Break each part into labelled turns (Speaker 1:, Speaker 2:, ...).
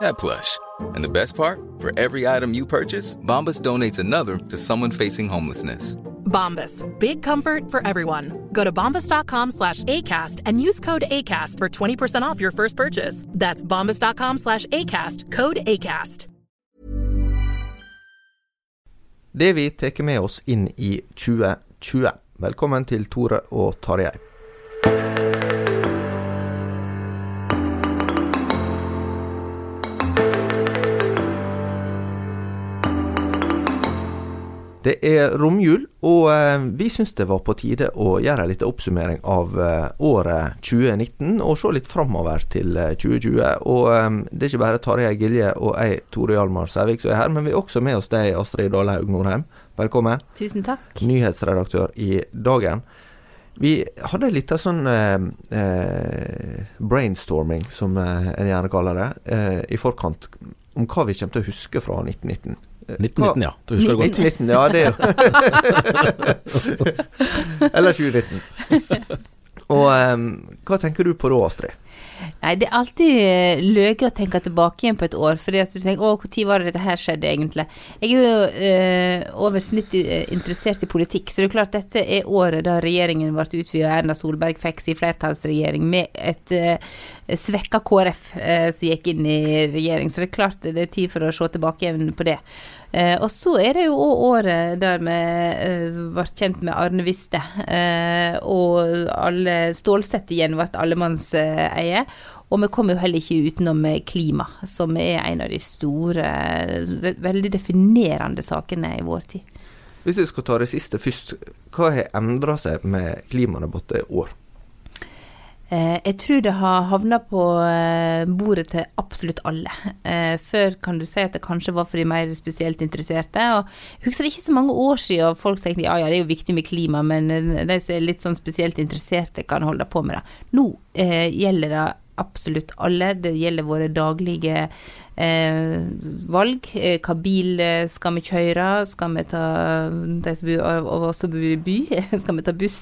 Speaker 1: that plush. And the best part? For every item you purchase, Bombas donates another to someone facing homelessness.
Speaker 2: Bombas. Big comfort for everyone. Go to bombas.com slash ACAST and use code ACAST for 20% off your first purchase. That's bombas.com slash ACAST. Code ACAST.
Speaker 3: Det vi tar med oss inn i 2020. Velkommen til Tore og Tarjei. Det er romjul, og eh, vi syns det var på tide å gjøre en liten oppsummering av eh, året 2019, og se litt framover til eh, 2020. Og eh, det er ikke bare Tarjei Gilje og jeg, Tore Hjalmar Sævik, som er her, men vi er også med oss deg, Astrid Dalhaug Norheim. Velkommen.
Speaker 4: Tusen takk.
Speaker 3: Nyhetsredaktør i Dagen. Vi hadde litt av sånn eh, brainstorming, som en gjerne kaller det, eh, i forkant om hva vi kommer til å huske fra 1919. Eh,
Speaker 5: 1919, ja. Du husker det godt.
Speaker 3: 1919, ja, det er jo Eller 2019. Og um, hva tenker du på da, Astrid?
Speaker 4: Nei, det er alltid eh, løye å tenke tilbake igjen på et år, fordi at du tenker å, når var det dette her skjedde egentlig? Jeg er jo øh, over snittet eh, interessert i politikk, så det er klart dette er året da regjeringen ble utvidet og Erna Solberg fikk sin flertallsregjering med et øh, svekka KrF øh, som gikk inn i regjering, så det er klart det er tid for å se tilbake igjen på det. Eh, og så er det jo òg året der vi eh, ble kjent med Arne Viste, eh, og alle Stålsett igjen ble allemannseie. Og vi kommer jo heller ikke utenom eh, klima, som er en av de store, veldig definerende sakene i vår tid.
Speaker 3: Hvis vi skal ta det siste først, hva har endra seg med klimadebatten i år?
Speaker 4: Eh, jeg tror det har havna på eh, bordet til absolutt alle. Eh, før kan du si at det kanskje var for de mer spesielt interesserte. Og jeg husker det ikke så mange år siden folk tenkte ja ja, det er jo viktig med klima, men de som er litt sånn spesielt interesserte, kan holde på med det. Nå eh, gjelder det absolutt alle. Det gjelder våre daglige eh, valg. Eh, hva bil eh, skal vi kjøre? Skal vi ta de som bor av bor i by? skal vi ta buss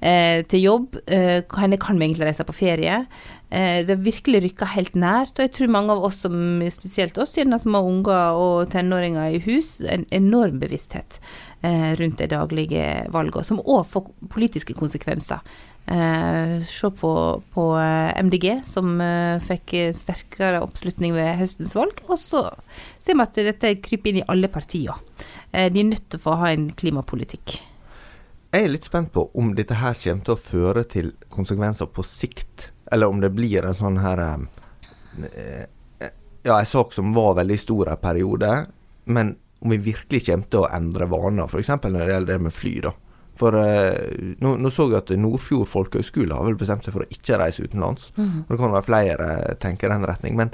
Speaker 4: eh, til jobb? Eh, kan, vi egentlig reise på ferie? Eh, det har virkelig rykka helt nært, og jeg tror mange av oss, spesielt oss som har unger og tenåringer i hus, en enorm bevissthet rundt de daglige valgene, som òg får politiske konsekvenser. Eh, se på, på eh, MDG, som eh, fikk sterkere oppslutning ved høstens valg. Og så ser vi at dette kryper inn i alle partier. Eh, de er nødt til å få ha en klimapolitikk.
Speaker 3: Jeg er litt spent på om dette her kommer til å føre til konsekvenser på sikt, eller om det blir en sånn her eh, Ja, en sak som var veldig stor en periode, men om vi virkelig kommer til å endre vaner, f.eks. når det gjelder det med fly, da. For eh, nå, nå så jeg at Nordfjord folkehøgskole har vel bestemt seg for å ikke reise utenlands.
Speaker 4: Mm.
Speaker 3: Og Det kan være flere tenker i den retning. Men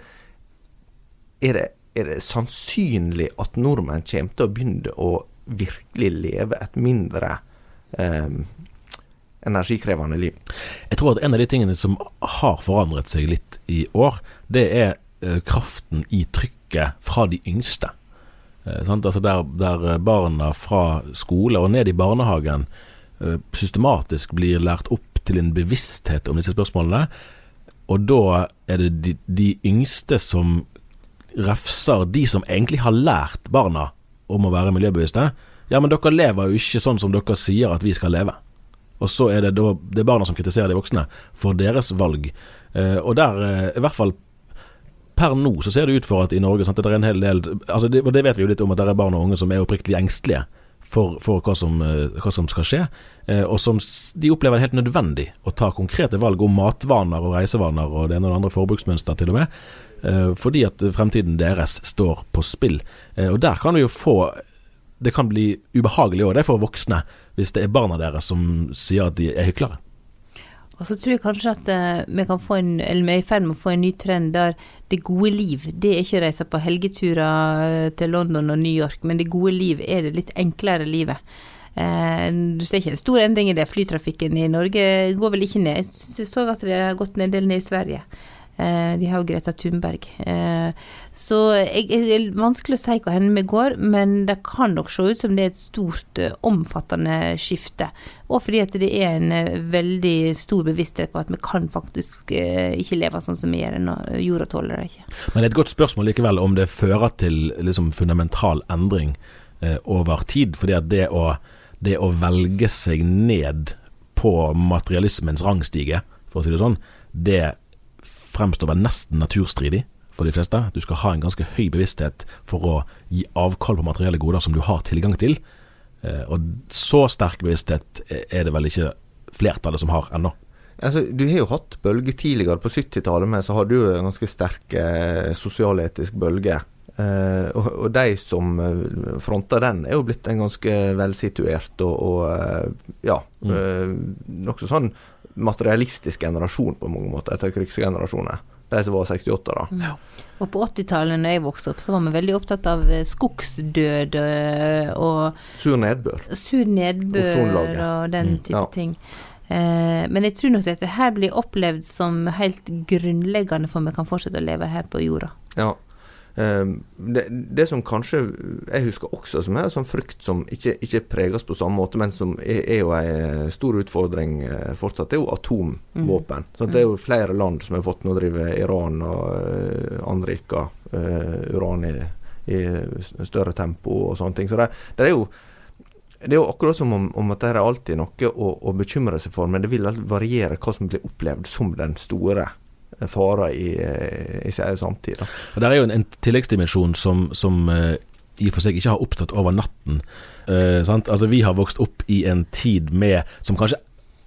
Speaker 3: er det, er det sannsynlig at nordmenn kommer til å begynne å virkelig leve et mindre eh, energikrevende liv?
Speaker 5: Jeg tror at en av de tingene som har forandret seg litt i år, det er eh, kraften i trykket fra de yngste. Eh. Altså der, der barna fra skole og ned i barnehagen eh, systematisk blir lært opp til en bevissthet om disse spørsmålene. og da er det de, de yngste som refser de som egentlig har lært barna om å være miljøbevisste. Ja, men dere lever jo ikke sånn som dere sier at vi skal leve. Og så er det da det er barna som kritiserer de voksne for deres valg. Eh, og der, eh, i hvert fall per nå, så ser det ut for at i Norge sant, det er en hel del altså det, Og det vet vi jo litt om, at det er barn og unge som er oppriktig engstelige for, for hva, som, eh, hva, som, skal skje. Eh, og som de opplever det helt nødvendig å ta konkrete valg om matvaner og reisevaner og det ene og det andre forbruksmønster til og med. Eh, fordi at fremtiden deres står på spill. Og der kan vi jo få Det kan bli ubehagelig òg, det for voksne, hvis det er barna deres som sier at de er hyklere.
Speaker 4: Og så tror jeg kanskje at uh, vi kan få en, eller vi er i ferd med å få en ny trend der det gode liv, det er ikke å reise på helgeturer til London og New York, men det gode liv er det litt enklere livet. Eh, du ser ikke en stor endring i det. Flytrafikken i Norge går vel ikke ned. Jeg så at det har gått en del ned i Sverige. Eh, de har jo Greta Thunberg. Eh, så jeg, det er vanskelig å si hva hender med går, men det kan nok se ut som det er et stort, eh, omfattende skifte. Og fordi at det er en veldig stor bevissthet på at vi kan faktisk ikke leve sånn som vi gjør. Jorda tåler det ikke.
Speaker 5: Men det er et godt spørsmål likevel om det fører til liksom fundamental endring eh, over tid. fordi at det å, det å velge seg ned på materialismens rangstige, for å si det sånn, det fremstår vel nesten naturstridig for de fleste. Du skal ha en ganske høy bevissthet for å gi avkall på materielle goder som du har tilgang til. Eh, og så sterk bevissthet er det vel ikke flertallet som har ennå.
Speaker 3: Altså, du har jo hatt bølge tidligere. På 70-tallet men så hadde du en ganske sterk eh, sosialetisk bølge. Eh, og, og, de som eh, fronter den, er jo blitt en ganske velsituert og, og eh, ja, mm. eh, nokså sånn materialistisk generasjon på mange måter, etter krigsgenerasjoner. De som var 68, da. Ja.
Speaker 4: Og på 80-tallet, når jeg vokste opp, så var vi veldig opptatt av eh, skogsdød eh, og
Speaker 3: Sur nedbør.
Speaker 4: Sur nedbør og, og den mm. type ja. ting. Eh, men jeg tror nok dette her blir opplevd som helt grunnleggende for at vi kan fortsette å leve her på jorda.
Speaker 3: Ja, det, det, som kanskje jeg husker også som er sånn frykt som ikke, ikke preges på samme måte, men som er, er jo en stor utfordring eh, fortsatt, det er jo atomvåpen. Mm. det er jo flere land som har fått Nå driver Iran og uh, anriker uh, uran i, i, større tempo og sånne ting. Så det, det er jo det er jo akkurat som om, om at det er alltid noe å, å, bekymre seg for, men det vil variere hva som blir opplevd som den store farer i, i sin samtid. Da.
Speaker 5: Og Det er jo en, en tilleggsdimensjon som, som uh, i og for seg ikke har oppstått over natten. Uh, altså Vi har vokst opp i en tid med som kanskje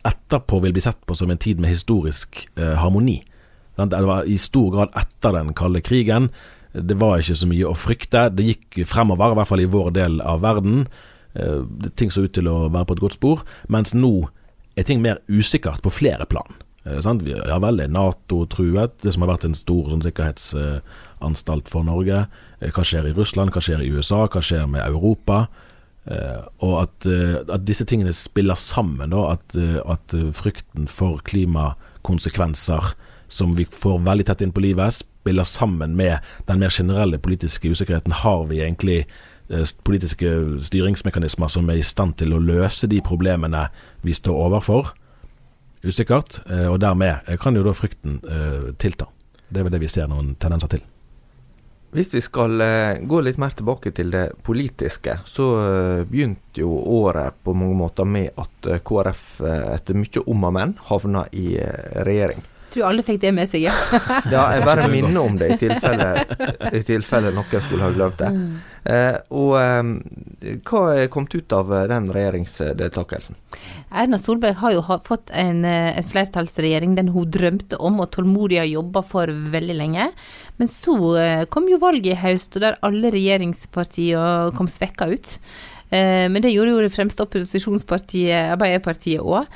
Speaker 5: etterpå vil bli sett på som en tid med historisk eh, harmoni. Sant? Det var i stor grad etter den kalde krigen. Det var ikke så mye å frykte. Det gikk fremover, i hvert fall i vår del av verden. ting så ut til å være på et godt spor. Mens nå er ting mer usikkert på flere plan. Eh, ja vel, er Nato truet, det som har vært en stor sånn, sikkerhetsanstalt for Norge. Eh, hva skjer i Russland, hva skjer i USA, hva skjer med Europa? Eh, og at, at, disse tingene spiller sammen, da, at, at, frykten for klimakonsekvenser som vi får veldig tett inn på livet, spiller sammen med den mer generelle politiske usikkerheten. Har vi egentlig politiske styringsmekanismer som er i stand til å løse de problemene vi står overfor? Usikkert, eh, og dermed eh, kan jo da frykten eh, tilta. Det er vel det vi ser noen tendenser til.
Speaker 3: Hvis vi skal gå litt mer tilbake til det politiske, så begynte jo året på mange måter med at KrF etter mye om og men havna i regjering.
Speaker 4: Tror alle fikk det med seg, ja.
Speaker 3: ja, jeg bare minner om det i tilfelle, i tilfelle noen skulle ha glemt det. Mm. Eh, og eh, hva er kommet ut av eh, den regjeringsdeltakelsen?
Speaker 4: Erna Solberg har jo fått en, en flertallsregjering, den hun drømte om og tålmodig har jobba for veldig lenge. Men så kom jo valget i høst, og der alle regjeringspartiene kom svekka ut. Eh, men det gjorde jo det fremste opposisjonspartiet, Arbeiderpartiet òg.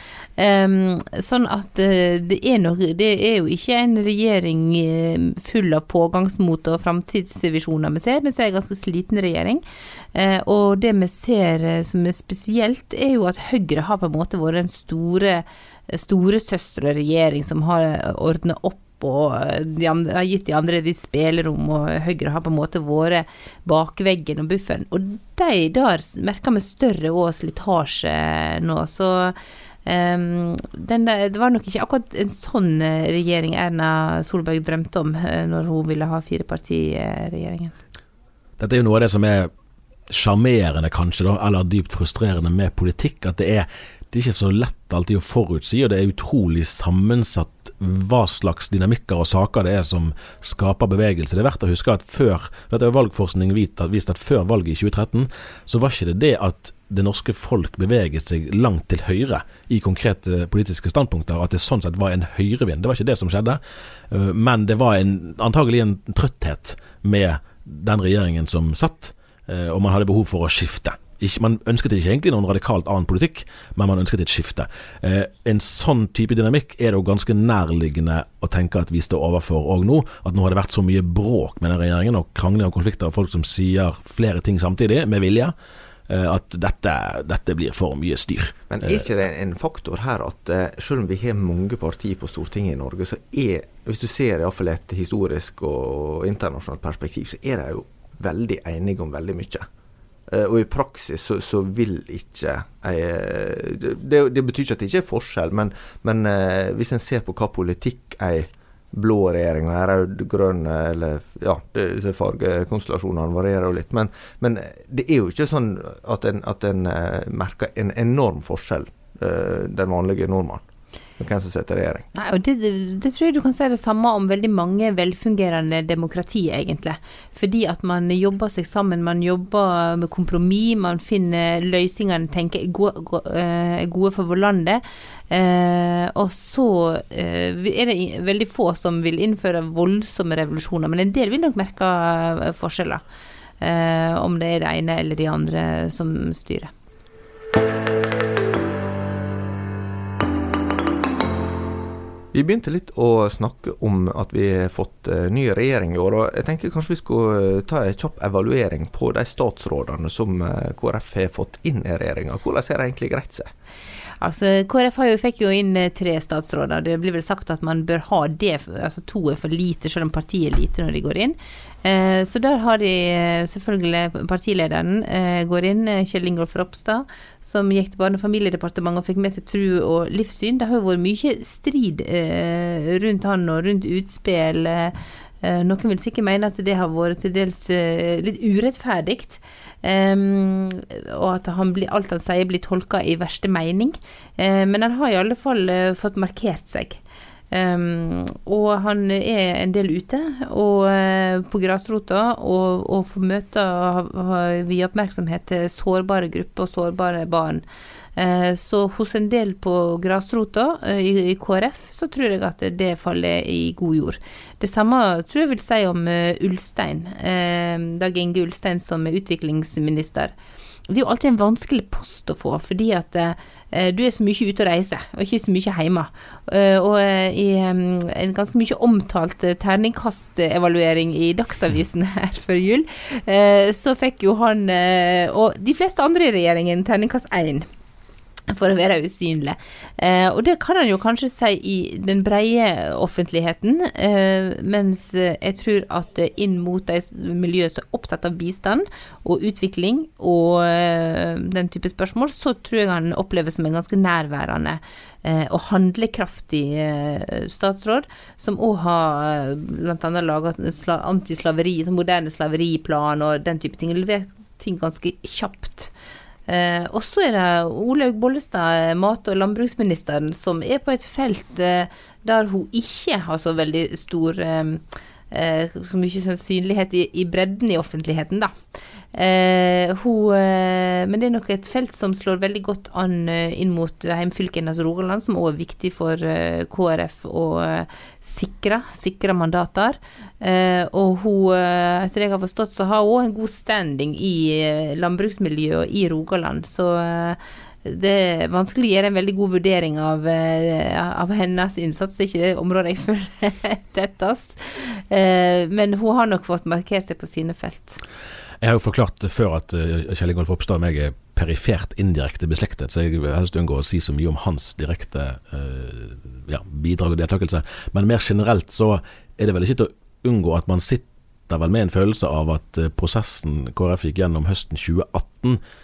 Speaker 4: Sånn at eh, det er, noe, det er jo ikke en regjering eh, full av pågangsmot og framtidsvisjoner vi ser, men ser en ganske sliten regjering. Og det vi ser som er spesielt, er jo at Høyre har på en måte vært den store storesøstreregjering som har ordna opp og eh, de andre, har gitt de andre litt spillerom, og Høyre har på en måte vært bakveggen og bufferen. Og de der merker vi større og slitasje nå, så Um, den, det var nok ikke akkurat en sånn eh, regjering Erna Solberg drømte om uh, når hun ville ha firepartiregjeringen.
Speaker 5: Dette er jo noe av det som er sjarmerende, kanskje, da, eller dypt frustrerende med politikk. At det er, det er ikke så lett alltid å forutsi, og det er utrolig sammensatt hva slags dynamikker og saker det er som skaper bevegelse. Det er verdt å huske at før dette er valgforskning vist at før valget i 2013, så var ikke det det at det norske folk beveget seg langt til høyre i konkrete politiske standpunkter, at det sånn sett var en høyrevind. Det var ikke det som skjedde, eh, men det var en, antagelig en trøtthet med den regjeringen som satt, eh, og man hadde behov for å skifte. Ikke, man ønsket ikke egentlig noen radikalt annen politikk, men man ønsket et skifte. Eh, en sånn type dynamikk er det jo ganske nærliggende å tenke at vi står overfor òg nå. At nå har det vært så mye bråk med den regjeringen, og krangling og konflikter av folk som sier flere ting samtidig, med vilje. Eh, at dette, dette, blir for mye styr.
Speaker 3: Men er ikke det en faktor her at uh, selv om vi har mange partier på Stortinget i Norge, så er, hvis du ser iallfall et historisk og internasjonalt perspektiv, så er de jo veldig enige om veldig mye. Uh, og i praksis så, så vil ikke jeg, det, det, betyr ikke at det ikke er forskjell, men, men hvis en ser på hva politikk ei blå regjeringa er rød-grønn, eller ja, disse fargekonstellasjonene varierer jo litt. Men, men, det er jo ikke sånn at en, at en merker en enorm forskjell, den vanlige nordmann. Hvem som sitter i regjering.
Speaker 4: Nei, og det, det, tror jeg du kan si det samme om veldig mange velfungerende demokrati, egentlig. Fordi at man jobber seg sammen, man jobber med kompromiss, man finner løsningene tenker er gode, gode for landet. Eh, og så eh, er det veldig få som vil innføre voldsomme revolusjoner, men en del vil nok merke eh, forskjeller. Eh, om det er det ene eller de andre som styrer.
Speaker 3: Vi begynte litt å snakke om at vi har fått uh, ny regjering i år. og Jeg tenker kanskje vi skulle ta en kjapp evaluering på de statsrådene som uh, KrF har fått inn i regjeringa. Hvordan har det egentlig greit seg?
Speaker 4: Altså, KrF jo, fikk jo inn eh, tre statsråder. Det blir vel sagt at man bør ha det. altså To er for lite, selv om partiet er lite når de går inn. Eh, så der har de eh, selvfølgelig partilederen eh, går inn, eh, Kjell Ingolf Ropstad, som gikk til Barne- og familiedepartementet og fikk med seg tru og livssyn. Det har jo vært mye strid eh, rundt han og rundt utspill. Noen vil sikkert mene at det har vært til dels litt urettferdig. Um, og at han blir, alt han sier blir tolka i verste mening. Uh, men han har i alle fall uh, fått markert seg. Um, og han er en del ute og uh, på grasrota og, og får møte og har vi oppmerksomhet til sårbare grupper og sårbare barn. Eh, så hos en del på grasrota eh, i, KrF, så tror jeg at det faller i god jord. Det samme tror jeg vil si om eh, Ulstein. Dag Inge Ulstein som er utviklingsminister. Det er jo alltid en vanskelig post å få, fordi at du er så mye ute og reiser, og ikke så mye hjemme. og i en ganske mye omtalt terningkastevaluering i Dagsavisen her før jul, så fikk jo han, og de fleste andre i regjeringen, terningkast én for å være usynlig. Eh, og det kan han jo kanskje si i den breie offentligheten, eh, mens jeg tror at inn mot de miljøene som er opptatt av bistand og utvikling og eh, den type spørsmål, så tror jeg han oppleves som en ganske nærværende eh, og handlekraftig eh, statsråd, som òg har eh, bl.a. laga antislaveri, moderne slaveriplan og den type ting. Levert ting ganske kjapt. Eh, og så er det Olaug Bollestad, mat- og landbruksministeren, som er på et felt eh, der hun ikke har så veldig stor eh, eh Så mye sannsynlighet i, i, bredden i offentligheten, da. Eh, hun, eh, men det er nok et felt som slår veldig godt an eh, inn mot hjemfylket hennes Rogaland, som også er viktig for eh, KrF å eh, sikre, sikre mandater. og hun, etter det jeg har forstått, så har hun en god standing i landbruksmiljøet i Rogaland. Så det er vanskelig å gjøre en veldig god vurdering av, av hennes innsats. Det er ikke det området jeg føler tettest. Men hun har nok fått markert seg på sine felt.
Speaker 5: Jeg har jo forklart før at uh, Kjell Ingolf Ropstad og meg er perifert indirekte beslektet, så jeg vil helst unngå å si så mye om hans direkte ja, bidrag og deltakelse. Men mer generelt så er det vel ikke til å unngå at man sitter vel med en følelse av at prosessen KrF gikk gjennom høsten 2018 eh,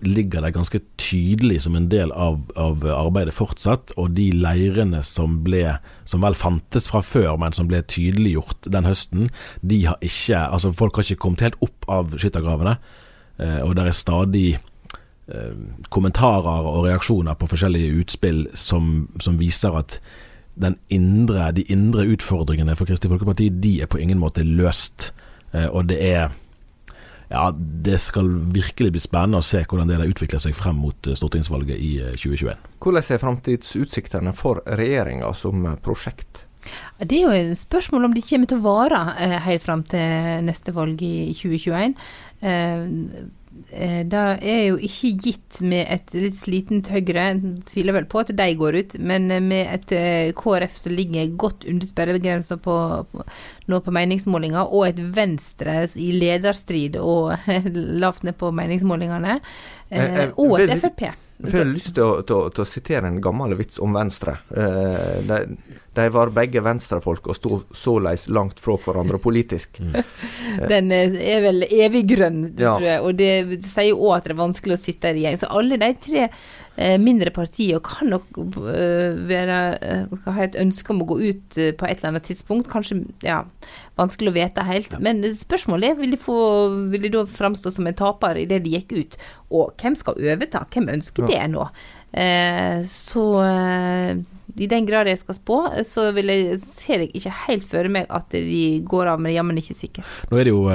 Speaker 5: ligger der ganske tydelig som en del av, av arbeidet fortsatt. Og de leirene som ble som vel fantes fra før, men som ble tydeliggjort den høsten, de har ikke Altså, folk har ikke kommet helt opp av skyttergravene. Eh, og det er stadig eh, kommentarer og reaksjoner på forskjellige utspill som, som viser at indre, de indre utfordringene for Kristelig Folkeparti de er på ingen måte løst. Eh, og det er ja, det skal virkelig bli spennende å se hvordan det utvikler seg frem mot stortingsvalget i 2021.
Speaker 3: Hvordan er framtidsutsiktene for regjeringa som prosjekt?
Speaker 4: Det er jo et spørsmål om de kommer til å vare helt fram til neste valg i 2021. Eh, det er jo ikke gitt med et litt slitent Høyre, tviler vel på at de går ut, men med et eh, KrF som ligger godt under sperregrensa på, på, nå på meningsmålinger, og et Venstre i lederstrid og lavt ned på meningsmålingene, eh, og et Frp.
Speaker 3: Jeg har lyst til å, til, å, til å, sitere en gammel vits om Venstre. Eh, de, de, var begge venstrefolk og sto såleis langt fra hverandre politisk. Mm.
Speaker 4: Den eh, er vel evig grønn, ja. tror jeg. Og det sier jo òg at det er vanskelig å sitte i regjering. Så alle de tre Eh, mindre partier kan nok eh, være, eh, ha et ønske om å gå ut på et eller annet tidspunkt. Kanskje ja, vanskelig å vite helt. Ja. Men spørsmålet er vil de, få, vil de da framstå som en taper idet de gikk ut. Og hvem skal overta? Hvem ønsker ja. det nå? Eh, så i den grad jeg skal spå, så jeg, ser jeg ikke helt for meg at de går av, men jammen ikke sikkert.
Speaker 5: Nå er det jo,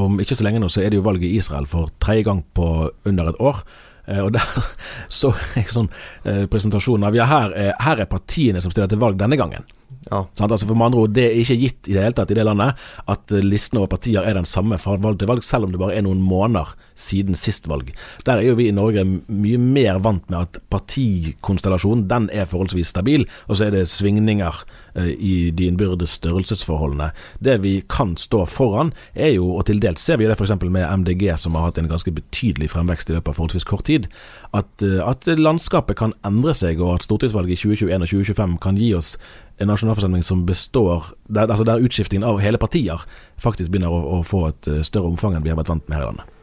Speaker 5: Om ikke så lenge nå, så er det jo valg i Israel for tredje gang på under et år. Eh, og der så jeg sånn eh, presentasjon av ja, her er, her er partiene som stiller til valg denne gangen. Ja. Altså for med andre ord, Det er ikke gitt i det hele tatt i det landet at eh, listen over partier er den samme fra valg til valg, selv om det bare er noen måneder siden sist valg. Der er jo vi i Norge mye mer vant med at partikonstellasjonen den er forholdsvis stabil, og så er det svingninger eh, i de innbyrdes størrelsesforholdene. Det vi kan stå foran, er jo, og til dels ser vi det f.eks. med MDG, som har hatt en ganske betydelig fremvekst i løpet av forholdsvis kort tid, at, eh, at landskapet kan endre seg, og at stortingsvalget i 2021 og 2025 kan gi oss en nasjonalforsamling som består der, altså der utskiftingen av hele partier faktisk begynner å, å få et eh, større omfang enn vi har vært vant med her i landet.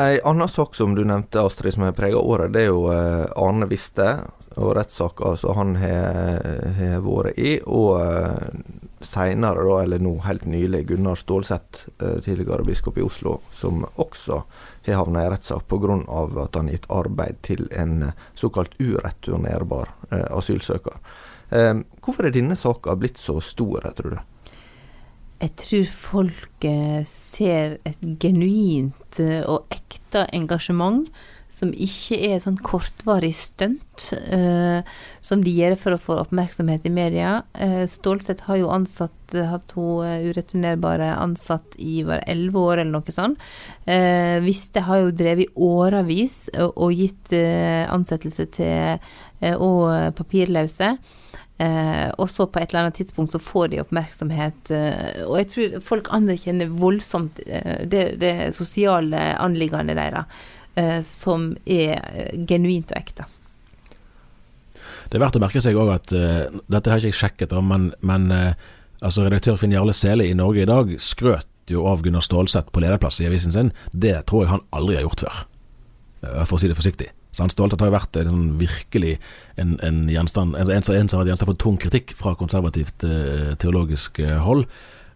Speaker 3: Ei anna sak som du nevnte, Astrid, som har prega året, det er jo eh, Arne Viste og rettssaka som han har vært i. Og eh, seinere, da, eller nå helt nylig, Gunnar Stålsett, eh, tidligere biskop i Oslo, som også har havna i rettssak pga. at han har gitt arbeid til en såkalt ureturnerbar asylsøker. Hvorfor er denne saka blitt så stor, tror du?
Speaker 4: jeg tror folk ser et genuint eh, og ekte engasjement som ikke er sånn kortvarig stunt uh, som de gjør for å få oppmerksomhet i media. Uh, Stålsett har jo ansatt hatt hun ureturnerbare ansatt i bare elleve år eller noe sånt. Viste har jo drevet i årevis og, og gitt ansettelse til og papirløse. Eh, og så på et eller annet tidspunkt så får de oppmerksomhet. Eh, og jeg tror folk anerkjenner voldsomt eh, det, det, sosiale anliggende deres, eh, som er eh, genuint og ekte.
Speaker 5: Det er verdt å merke seg òg at uh, dette har ikke jeg sjekket, men, men altså redaktør Finn Jarle Sele i Norge i dag skrøt jo av Gunnar Stålsett på lederplass i avisen sin. Det tror jeg han aldri har gjort før, for å si det forsiktig. Så han Stålsett har jo vært en, virkelig en, en, gjenstand, en, en, som har vært gjenstand for tung kritikk fra konservativt eh, teologisk eh, hold.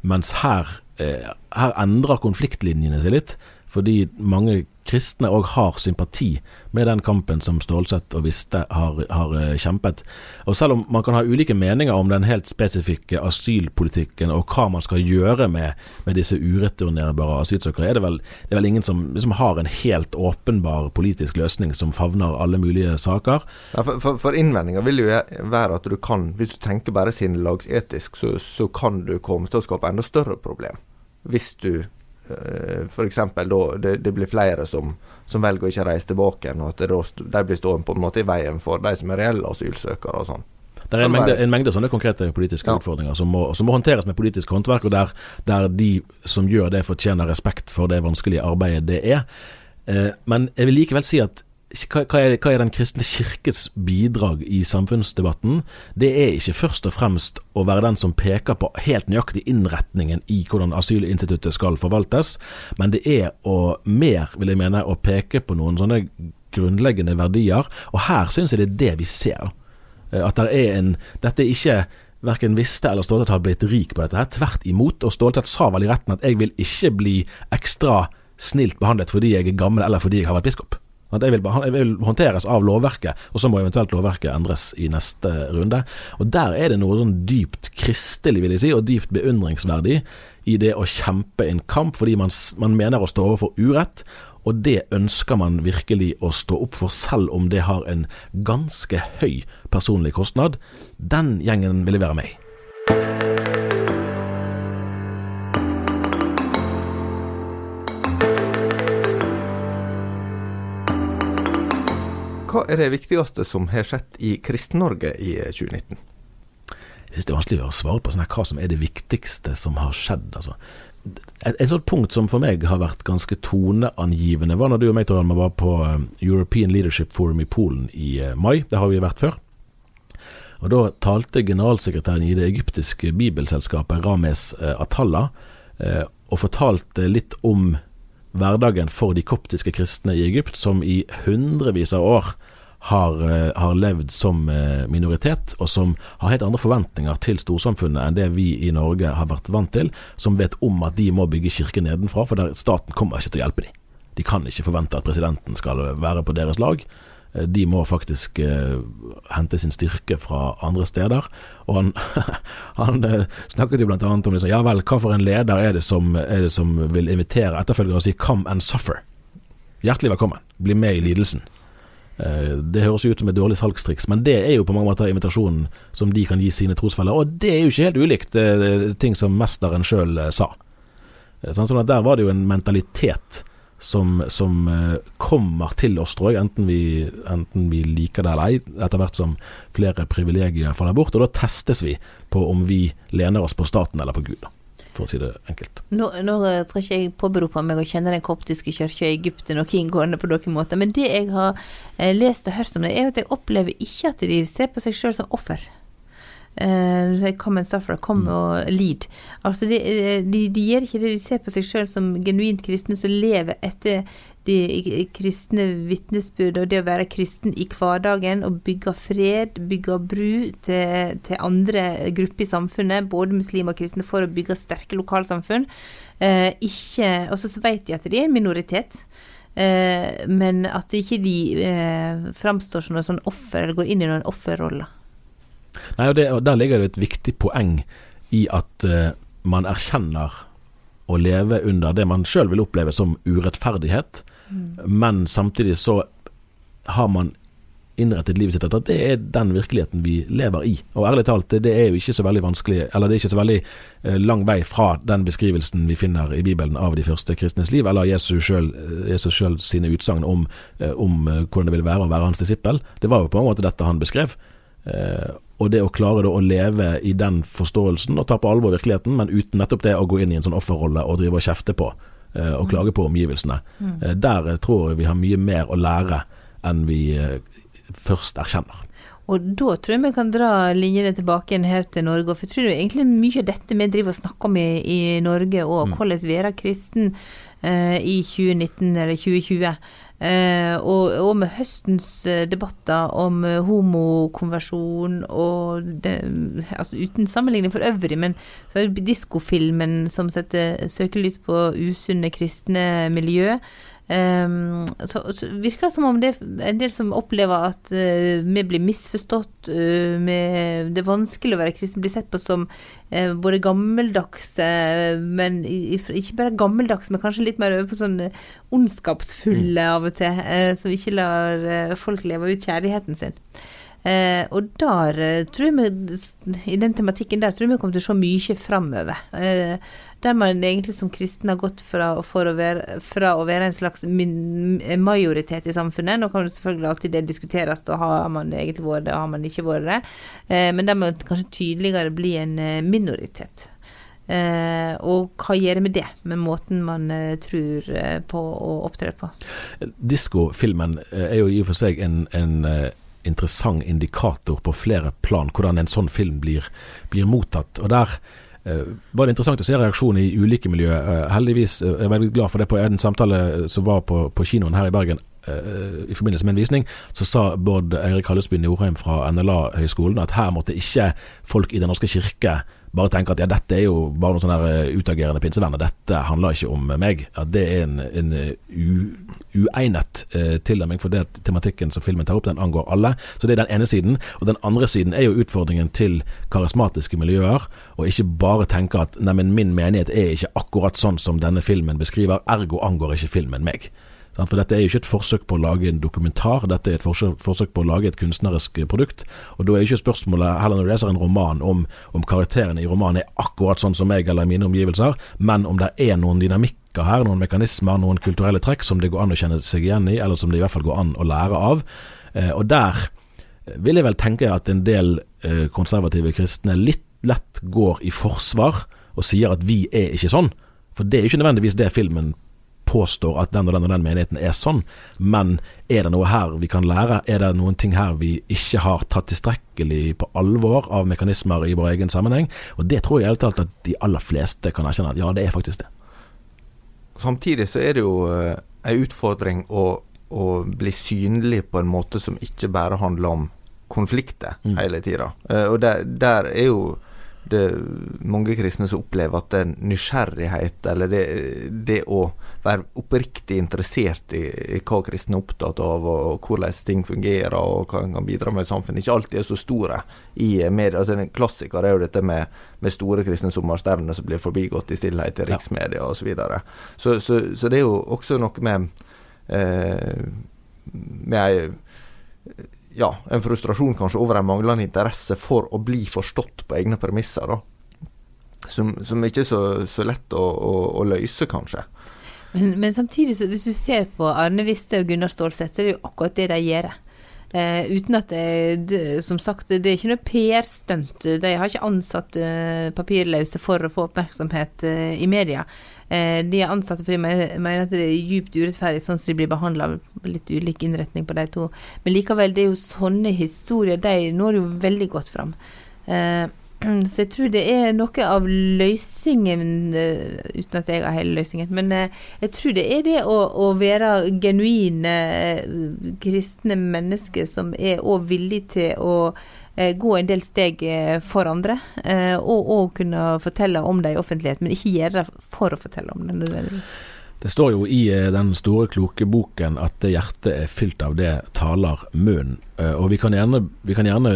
Speaker 5: Mens her, eh, her endrer konfliktlinjene seg litt, fordi mange kristne òg har sympati med den kampen som Stålsett og Viste har, har, eh, kjempet. Og selv om man kan ha ulike meninger om den helt spesifikke asylpolitikken og hva man skal gjøre med, med disse ureturnerbare asylsøkere, er det vel, det er vel ingen som liksom har en helt åpenbar politisk løsning som favner alle mulige saker.
Speaker 3: Ja, for, for, for innvendinga vil jo være at du kan, hvis du tenker bare sinnelagsetisk, så, så kan du komme til å skape enda større problem. Hvis du F.eks. da det, det, blir flere som, som, velger å ikke reise tilbake, og at det, de blir stående på en måte i veien for de som er reelle asylsøkere og sånn.
Speaker 5: Det er en mengde, en mengde, sånne konkrete politiske ja. utfordringer som må, som må, håndteres med politisk håndverk, og der, der, de som gjør det, fortjener respekt for det vanskelige arbeidet det er. Eh, men jeg vil likevel si at hva, er, hva er Den kristne kirkes bidrag i samfunnsdebatten? Det er ikke først og fremst å være den som peker på helt nøyaktig innretningen i hvordan asylinstituttet skal forvaltes, men det er å mer, vil jeg mene, å peke på noen sånne grunnleggende verdier. Og her syns jeg det er det vi ser. Eh, at det er en Dette er ikke verken visste eller Stålsett har blitt rik på dette. her, Tvert imot. Og Stålsett sa vel i retten at jeg vil ikke bli ekstra snilt behandlet fordi jeg er gammel eller fordi jeg har vært biskop. Jeg vil, vil, håndteres av lovverket, og så må eventuelt lovverket endres i neste runde. Og Der er det noe sånn dypt kristelig, vil jeg si, og dypt beundringsverdig i det å kjempe en kamp fordi man, man mener å stå overfor urett, og det ønsker man virkelig å stå opp for, selv om det har en ganske høy personlig kostnad. Den gjengen vil jeg være med i.
Speaker 3: Hva er det viktigste som har skjedd i Kristen-Norge i 2019?
Speaker 5: Jeg synes det er vanskelig å svare på sånn hva som er det viktigste som har skjedd. Altså et, et sånt punkt som for meg har vært ganske toneangivende, var når du og meg Toralma, var på eh, European Leadership Forum i Polen i eh, mai. Det har vi vært før. Og Da talte generalsekretæren i det egyptiske bibelselskapet, Rames eh, Atalla, og fortalte litt om hverdagen for de koptiske kristne i Egypt, som i hundrevis av år har, eh, har, levd som eh, minoritet, og som har helt andre forventninger til storsamfunnet enn det vi i Norge har vært vant til, som vet om at de må bygge kirke nedenfra, for staten kommer ikke til å hjelpe dem. De kan ikke forvente at presidenten skal være på deres lag. Eh, de må faktisk eh, hente sin styrke fra andre steder. Og han, han eh, snakket jo annet om liksom, ja vel, hva for en leder er det som, er det som vil invitere etterfølgere og si 'come and suffer'? Hjertelig velkommen, bli med i lidelsen. Eh, det høres ut som et dårlig salgstriks, men det er jo på mange måter invitasjonen som de kan gi sine trosfeller. Og det er jo ikke helt ulikt eh, ting som mesteren sjøl eh, sa. Sånn at Der var det jo en mentalitet som, som kommer til oss, tror jeg, enten vi, enten vi liker det eller ei, etter hvert som flere privilegier faller bort. Og da testes vi på om vi lener oss på staten eller på Gud. For å si det enkelt.
Speaker 4: Nå, nå skal ikke jeg påberope meg å kjenne den koptiske kirka i Egypt noe inngående på noen måte, men det jeg har eh, lest og hørt om det, er at jeg opplever ikke at de ser på seg sjøl som offer. Uh, come and suffer, come mm. og lead. Altså de, eh, de, de, gjør ikke det, de ser på seg sjøl som genuint kristne som lever etter de kristne vitnesbyrd og det å være kristen i hverdagen og bygge fred, bygge bru til, til andre grupper i samfunnet, både muslimer og kristne, for å bygge sterke lokalsamfunn. Eh, ikke, og så vet de at de er en minoritet. Eh, men at ikke de eh, framstår som noe sånn offer, eller går inn i noen offerroller.
Speaker 5: Nei, og, det, og Der ligger det et viktig poeng i at uh, man erkjenner å leve under det man sjøl vil oppleve som urettferdighet, men samtidig så har man innrettet livet sitt etter at det er den virkeligheten vi lever i. Og ærlig talt, det, er jo ikke så veldig vanskelig, eller det er ikke så veldig eh, lang vei fra den beskrivelsen vi finner i Bibelen av de første kristnes liv, eller Jesus selv sine utsagn om, eh, om eh, hvordan det ville være å være hans disippel. Det var jo på en måte dette han beskrev. Eh, og det å klare å leve i den forståelsen og ta på alvor virkeligheten, men uten nettopp det å gå inn i en sånn offerrolle og drive og kjefte på Eh, og klage på omgivelsene. Mm. Eh, der tror jeg vi har mye mer å lære enn vi eh, først erkjenner.
Speaker 4: Og da tror jeg vi kan dra linjene tilbake igjen her til Norge. For jeg tror egentlig mye av dette vi driver og snakker om i, i Norge, og mm. hvordan være kristen eh, i 2019 eller 2020, Eh, og, og, med høstens eh, debatter om eh, homokonversjon og det, altså Uten sammenligning for øvrig, men så er det diskofilmen som setter søkelys på usunne kristne miljø. Um, så, så, virker det som om det er en del som opplever at uh, vi blir misforstått. Uh, med, det er vanskelig å være kristen, blir sett på som uh, både gammeldagse, men ikke bare gammeldags, men kanskje litt mer over på sånn ondskapsfulle mm. av og til, som ikke lar folk leve ut kjærligheten sin. Eh, og der tror jeg vi, i den tematikken der tror jeg vi kommer til å se mye framover. Eh, der man egentlig som kristen har gått fra, å være, fra å være en slags min, majoritet i samfunnet. Nå kan det selvfølgelig alltid det diskuteres, da har man egentlig vært det, har man ikke vært det. Eh, men der må kanskje tydeligere bli en eh, minoritet. Eh, og hva gjør det med det, med måten man eh, tror eh, på og opptrer på?
Speaker 5: Diskofilmen eh, er jo i og for seg en, en eh, interessant indikator på flere plan, hvordan en sånn film blir, blir mottatt. Og der eh, var det interessant å se reaksjonen i ulike miljø. Eh, heldigvis jeg er veldig glad for det. På en samtale som var på, på kinoen her i Bergen eh, i forbindelse med en visning, så sa Bård Eirik Hallesby Norheim fra NLA-høgskolen at her måtte ikke folk i Den norske kirke bare tenker at ja, dette er jo bare noen sånne eh, utagerende pinsevenner, dette handler ikke om meg. Ja, det er en, en eh, u, uegnet eh, tilnærming for det tematikken som filmen tar opp, den angår alle. Så det er den ene siden. Og den andre siden er jo utfordringen til karismatiske miljøer, og ikke bare tenke at neimen, min menighet er ikke akkurat sånn som denne filmen beskriver, ergo angår ikke filmen meg. For dette er jo ikke et forsøk på å lage en dokumentar, dette er et forsøk, på å lage et kunstnerisk eh, produkt. Og da er ikke spørsmålet heller når du leser en roman om, om karakterene i romanen er akkurat sånn som meg eller mine omgivelser, men om det er noen dynamikker her, noen mekanismer, noen kulturelle trekk som det går an å kjenne seg igjen i, eller som det i hvert fall går an å lære av. Eh, og der vil jeg vel tenke at en del eh, konservative kristne litt lett går i forsvar og sier at vi er ikke sånn. For det er jo ikke nødvendigvis det filmen påstår at den og den og den menigheten er sånn, men er det noe her vi kan lære? Er det noen ting her vi ikke har tatt tilstrekkelig på alvor av mekanismer i vår egen sammenheng? Og det tror jeg at de aller fleste kan erkjenne at ja, det er faktisk det.
Speaker 3: Samtidig så er det jo uh, en utfordring å, å, bli synlig på en måte som ikke bare handler om konflikter mm. hele tida. Uh, og der, der, er jo det mange kristne som opplever at det nysgjerrighet, eller det, det å være oppriktig interessert i, i, hva kristne er opptatt av, og hvordan ting fungerer, og hva en kan bidra med i samfunnet, ikke alltid er så store i media. Altså, en klassiker er jo dette med, med store kristne sommerstevner som blir forbigått i stillhet i riksmedia ja. osv. Så, videre. så, så Så det er jo også noe med eh, med ei ja, en frustrasjon kanskje over en manglende interesse for å bli forstått på egne premisser. da. Som, som ikke er så, så lett å, å, å løse, kanskje.
Speaker 4: Men, men, samtidig, hvis du ser på Arne Viste og Gunnar Stålseth, det er jo akkurat det de gjør. Eh, uten at det, Som sagt, det er ikke noe PR-stunt. De har ikke ansatt eh, papirløse for å få oppmerksomhet eh, i media. Eh, de ansatte fordi de mener at det er djupt urettferdig sånn som de blir behandla. Litt ulik innretning på de to. Men likevel, det er jo sånne historier. De når jo veldig godt fram. Eh, Så jeg tror det er noe av løsningen, eh, uten at jeg har hele løsningen, men jeg tror det er det å, å være genuine kristne mennesker som er òg villige til å gå en del steg for andre, og, og kunne fortelle om det i offentlighet, men ikke gjøre det for å fortelle om det nødvendigvis.
Speaker 5: Det står jo i eh, den store, kloke boken at hjertet er fylt av det taler munnen. Eh, og vi kan, gjerne, vi kan gjerne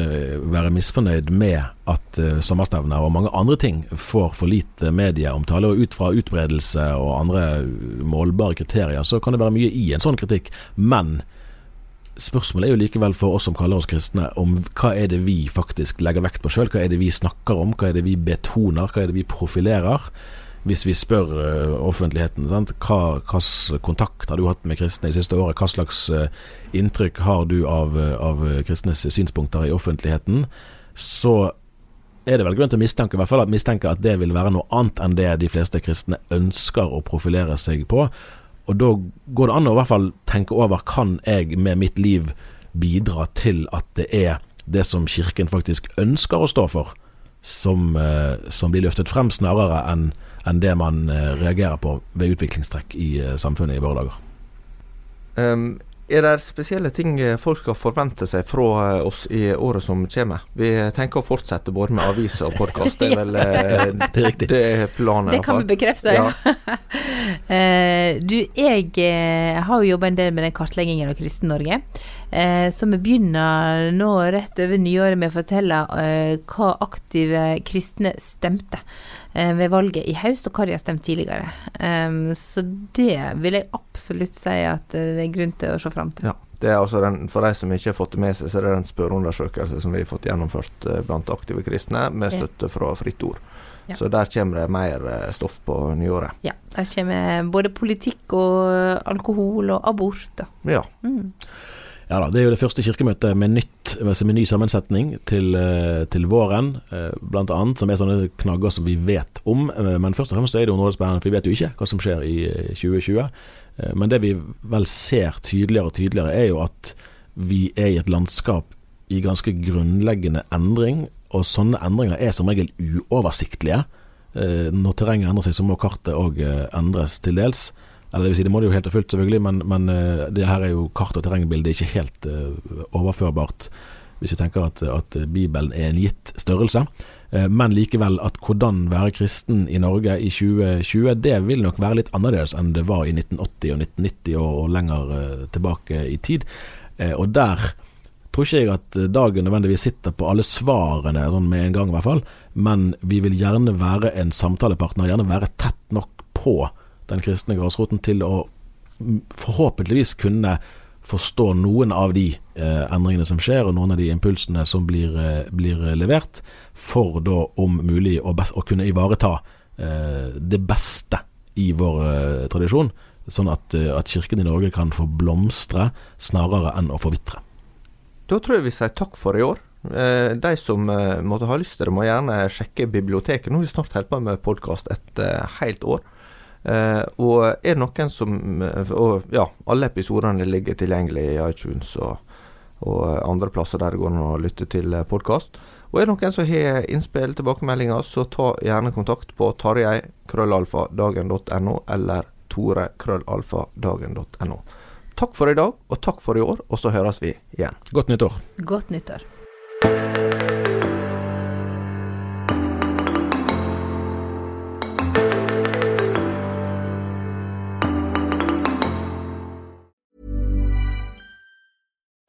Speaker 5: være misfornøyd med at sommerstevner og mange andre ting får for lite medieomtale. Og ut fra utbredelse og andre målbare kriterier, så kan det være mye i en sånn kritikk. Men spørsmålet er jo likevel for oss som kaller oss kristne, om hva er det vi faktisk legger vekt på sjøl? Hva er det vi snakker om? Hva er det vi betoner? Hva er det vi profilerer? hvis vi spør uh, offentligheten sant? hva slags kontakt har du hatt med kristne i siste året, hva slags uh, inntrykk har du av, uh, av, kristnes synspunkter i offentligheten, så er det vel grunn til å mistenke, i hvert fall at mistenke at det vil være noe annet enn det de fleste kristne ønsker å profilere seg på. Og da går det an å i hvert fall tenke over kan jeg med mitt liv bidra til at det er det som Kirken faktisk ønsker å stå for, som, som blir løftet frem, snarere enn enn det man eh, reagerer på ved utviklingstrekk i eh, samfunnet i våre dager.
Speaker 3: Um, er det spesielle ting eh, folk skal forvente seg fra oss i året som kommer? Vi tenker å fortsette både med aviser og podkast. Det er vel
Speaker 5: det er.
Speaker 3: Det er planen.
Speaker 4: Det kan vi bekrefte, ja. du, jeg har jo jobba en del med den kartleggingen av Kristen-Norge. Så vi begynner nå rett over nyåret med å fortelle hva aktive kristne stemte. Eh, ved valget i høst, og de har stemt tidligere. Så det vil jeg absolutt si at eh, det er grunn til å se fram til.
Speaker 3: Ja. Det er altså den, For de som ikke har fått det med seg, så er det en spørreundersøkelse som vi har fått gjennomført eh, blant aktive kristne, med støtte fra Fritt Ord. Ja. Så der kommer det mer stoff på nyåret.
Speaker 4: Ja, der kommer både politikk og alkohol og abort.
Speaker 3: Ja.
Speaker 4: Mm.
Speaker 5: Ja da, Det er jo det første kirkemøtet med, nytt, altså med ny sammensetning til, eh, til våren, eh, blant annet, som er sånne knagger som vi vet om. Eh, men først og fremst er det jo for vi vet jo ikke hva som skjer i 2020. Men det vi vel ser tydeligere og tydeligere, er jo at vi er i et landskap i ganske grunnleggende endring. Og sånne endringer er som regel uoversiktlige. Når terrenget endrer seg, så må kartet òg endres til dels. Eller det vil si, det må det jo helt og fullt, selvfølgelig, men, men uh, det her er jo kart- og terrengbildet ikke helt uh, overførbart. Hvis vi tenker at, at, Bibelen er en gitt størrelse. Uh, men likevel at hvordan være kristen i Norge i 2020, det vil nok være litt annerledes enn det var i 1980 og 1990 og, og lenger tilbake i tid. og der tror ikke jeg at dagen nødvendigvis sitter på alle svarene sånn med en gang, i hvert fall. Men vi vil gjerne være en samtalepartner, gjerne være tett nok på den kristne grasroten til å forhåpentligvis kunne forstå noen av de eh, endringene som skjer, og noen av de impulsene som blir, eh, blir levert, for da om mulig å, å kunne ivareta eh, det beste i vår eh, tradisjon, sånn at, eh, at, Kirken i Norge kan få blomstre snarere enn å forvitre.
Speaker 3: Da tror jeg vi sier takk for i år. Eh, de som måtte ha lyst til det, må gjerne sjekke biblioteket. Nå har vi snart holdt på med podkast et helt år. Uh, og er det noen som eh, Og ja, alle episodene ligger tilgjengelig i iTunes og, og andre plasser der det går an å lytte til eh, podkast. Og er det noen som har innspill, tilbakemeldinger, så ta gjerne kontakt på tarjei.krøllalfadagen.no eller tore.krøllalfadagen.no. Takk for i dag, og takk for i år, og så høres vi igjen.
Speaker 5: Godt nyttår.
Speaker 4: Godt nyttår.